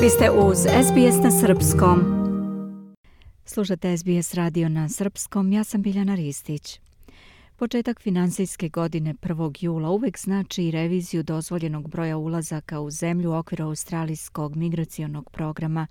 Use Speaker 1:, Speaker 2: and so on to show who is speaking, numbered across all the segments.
Speaker 1: Vi ste uz SBS na Srpskom. Slušate SBS radio na Srpskom, ja sam Biljana Ristić. Početak finansijske godine 1. jula uvek znači i reviziju dozvoljenog broja ulazaka u zemlju u okviru australijskog migracionog programa,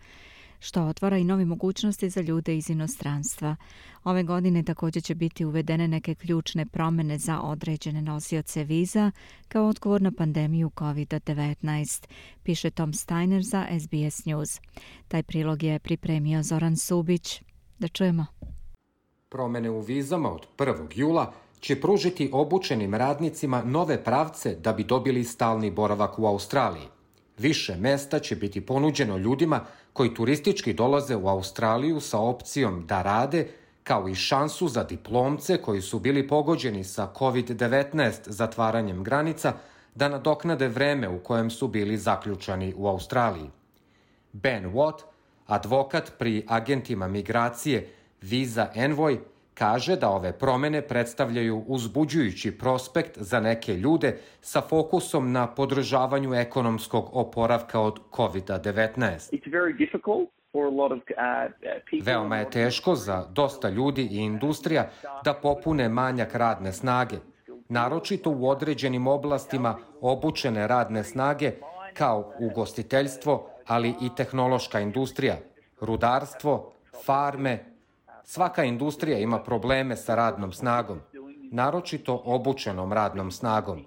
Speaker 1: što otvara i novi mogućnosti za ljude iz inostranstva. Ove godine također će biti uvedene neke ključne promene za određene nosioce viza kao odgovor na pandemiju COVID-19, piše Tom Steiner za SBS News. Taj prilog je pripremio Zoran Subić. Da čujemo.
Speaker 2: Promene u vizama od 1. jula će pružiti obučenim radnicima nove pravce da bi dobili stalni boravak u Australiji. Više mesta će biti ponuđeno ljudima koji turistički dolaze u Australiju sa opcijom da rade, kao i šansu za diplomce koji su bili pogođeni sa COVID-19 zatvaranjem granica da nadoknade vreme u kojem su bili zaključani u Australiji. Ben Watt, advokat pri agentima migracije Visa Envoy, kaže da ove promene predstavljaju uzbuđujući prospekt za neke ljude sa fokusom na podržavanju ekonomskog oporavka od COVID-19. Veoma je teško za dosta ljudi i industrija da popune manjak radne snage, naročito u određenim oblastima obučene radne snage kao ugostiteljstvo, ali i tehnološka industrija, rudarstvo, farme, Svaka industrija ima probleme sa radnom snagom, naročito obučenom radnom snagom.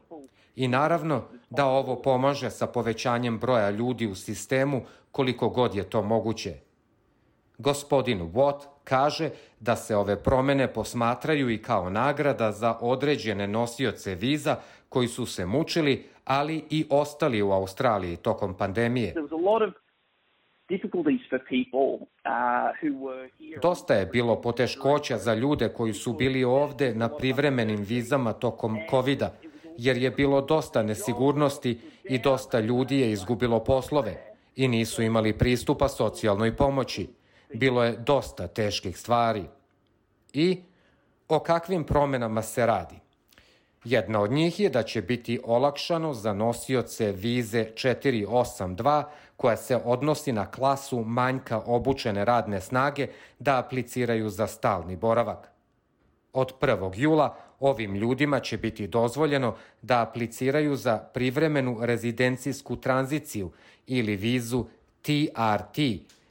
Speaker 2: I naravno da ovo pomaže sa povećanjem broja ljudi u sistemu koliko god je to moguće. Gospodin Watt kaže da se ove promene posmatraju i kao nagrada za određene nosioce viza koji su se mučili, ali i ostali u Australiji tokom pandemije. Uh, Dosta je bilo poteškoća za ljude koji su bili ovde na privremenim vizama tokom covid jer je bilo dosta nesigurnosti i dosta ljudi je izgubilo poslove i nisu imali pristupa socijalnoj pomoći. Bilo je dosta teških stvari. I o kakvim promenama se radi? Jedna od njih je da će biti olakšano za nosioce vize 482 koja se odnosi na klasu manjka obučene radne snage da apliciraju za stalni boravak. Od 1. jula ovim ljudima će biti dozvoljeno da apliciraju za privremenu rezidencijsku tranziciju ili vizu TRT,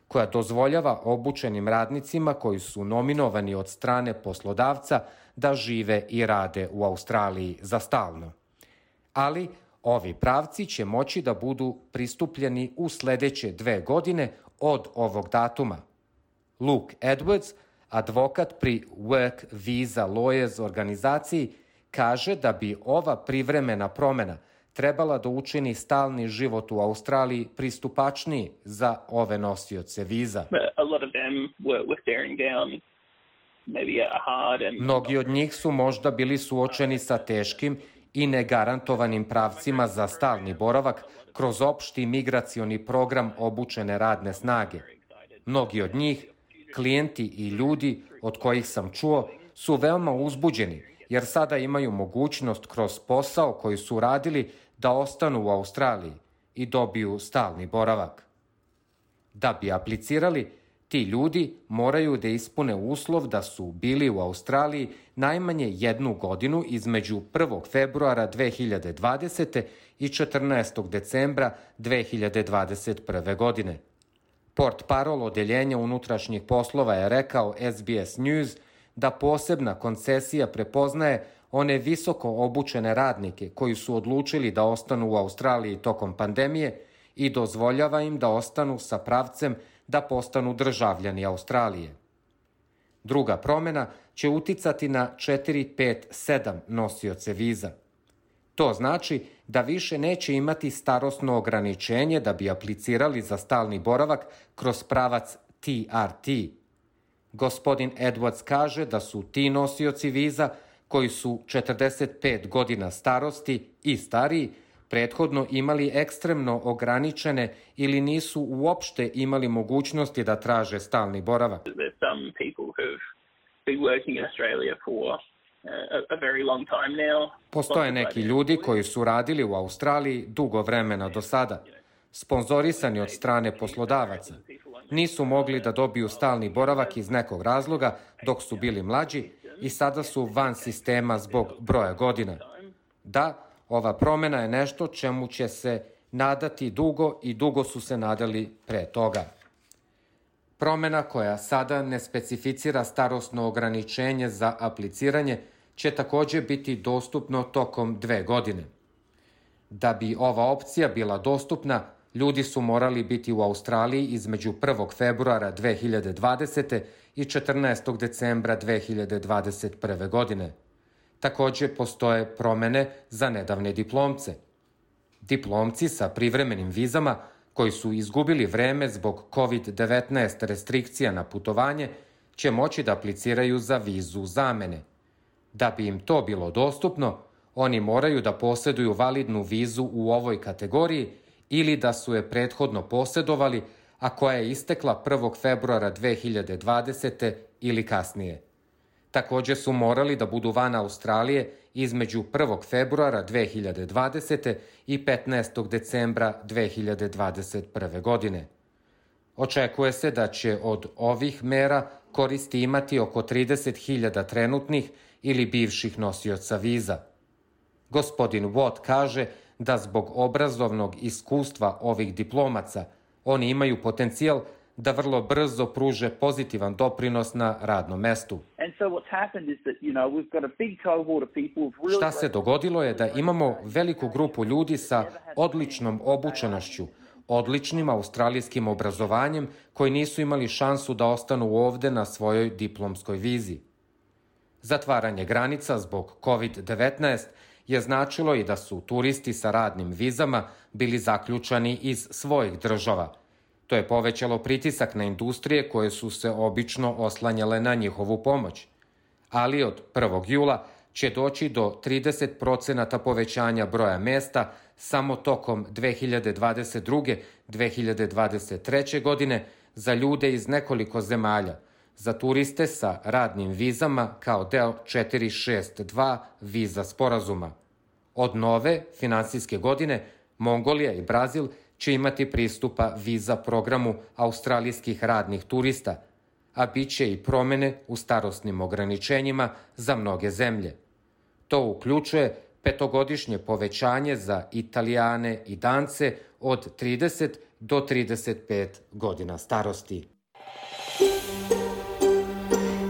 Speaker 2: koja dozvoljava obučenim radnicima koji su nominovani od strane poslodavca da žive i rade u Australiji za stalno. Ali Ovi pravci će moći da budu pristupljeni u sledeće dve godine od ovog datuma. Luke Edwards, advokat pri Work Visa Lawyers organizaciji, kaže da bi ova privremena promena trebala da učini stalni život u Australiji pristupačniji za ove nosioce viza. Mnogi od njih su možda bili suočeni sa teškim i negarantovanim pravcima za stalni boravak kroz opšti migracioni program obučene radne snage. Mnogi od njih, klijenti i ljudi od kojih sam čuo, su veoma uzbuđeni jer sada imaju mogućnost kroz posao koji su radili da ostanu u Australiji i dobiju stalni boravak. Da bi aplicirali, Ti ljudi moraju da ispune uslov da su bili u Australiji najmanje jednu godinu između 1. februara 2020. i 14. decembra 2021. godine. Port parol Odeljenja unutrašnjih poslova je rekao SBS News da posebna koncesija prepoznaje one visoko obučene radnike koji su odlučili da ostanu u Australiji tokom pandemije i dozvoljava im da ostanu sa pravcem da postanu državljani Australije. Druga promena će uticati na 4, 5, 7 nosioce viza. To znači da više neće imati starosno ograničenje da bi aplicirali za stalni boravak kroz pravac TRT. Gospodin Edwards kaže da su ti nosioci viza koji su 45 godina starosti i stariji prethodno imali ekstremno ograničene ili nisu uopšte imali mogućnosti da traže stalni boravak. Postoje neki ljudi koji su radili u Australiji dugo vremena do sada. sponzorisani od strane poslodavaca. Nisu mogli da dobiju stalni boravak iz nekog razloga dok su bili mlađi i sada su van sistema zbog broja godina. Da, ova promena je nešto čemu će se nadati dugo i dugo su se nadali pre toga. Promena koja sada ne specificira starostno ograničenje za apliciranje će takođe biti dostupno tokom dve godine. Da bi ova opcija bila dostupna, ljudi su morali biti u Australiji između 1. februara 2020. i 14. decembra 2021. godine. Takođe postoje promene za nedavne diplomce. Diplomci sa privremenim vizama koji su izgubili vreme zbog COVID-19 restrikcija na putovanje će moći da apliciraju za vizu zamene. Da bi im to bilo dostupno, oni moraju da poseduju validnu vizu u ovoj kategoriji ili da su je prethodno posedovali, a koja je istekla 1. februara 2020. ili kasnije. Takođe su morali da budu van Australije između 1. februara 2020. i 15. decembra 2021. godine. Očekuje se da će od ovih mera koristi imati oko 30.000 trenutnih ili bivših nosioca viza. Gospodin Watt kaže da zbog obrazovnog iskustva ovih diplomaca oni imaju potencijal da vrlo brzo pruže pozitivan doprinos na radnom mestu. Šta se dogodilo je da imamo veliku grupu ljudi sa odličnom obučenošću, odličnim australijskim obrazovanjem koji nisu imali šansu da ostanu ovde na svojoj diplomskoj vizi. Zatvaranje granica zbog COVID-19 je značilo i da su turisti sa radnim vizama bili zaključani iz svojih država – To je povećalo pritisak na industrije koje su se obično oslanjale na njihovu pomoć. Ali od 1. jula će doći do 30% povećanja broja mesta samo tokom 2022. 2023. godine za ljude iz nekoliko zemalja, za turiste sa radnim vizama kao deo 462 viza sporazuma. Od nove finansijske godine Mongolija i Brazil – će imati pristupa viza programu australijskih radnih turista, a bit će i promene u starostnim ograničenjima za mnoge zemlje. To uključuje petogodišnje povećanje za Italijane i Dance od 30 do 35 godina starosti.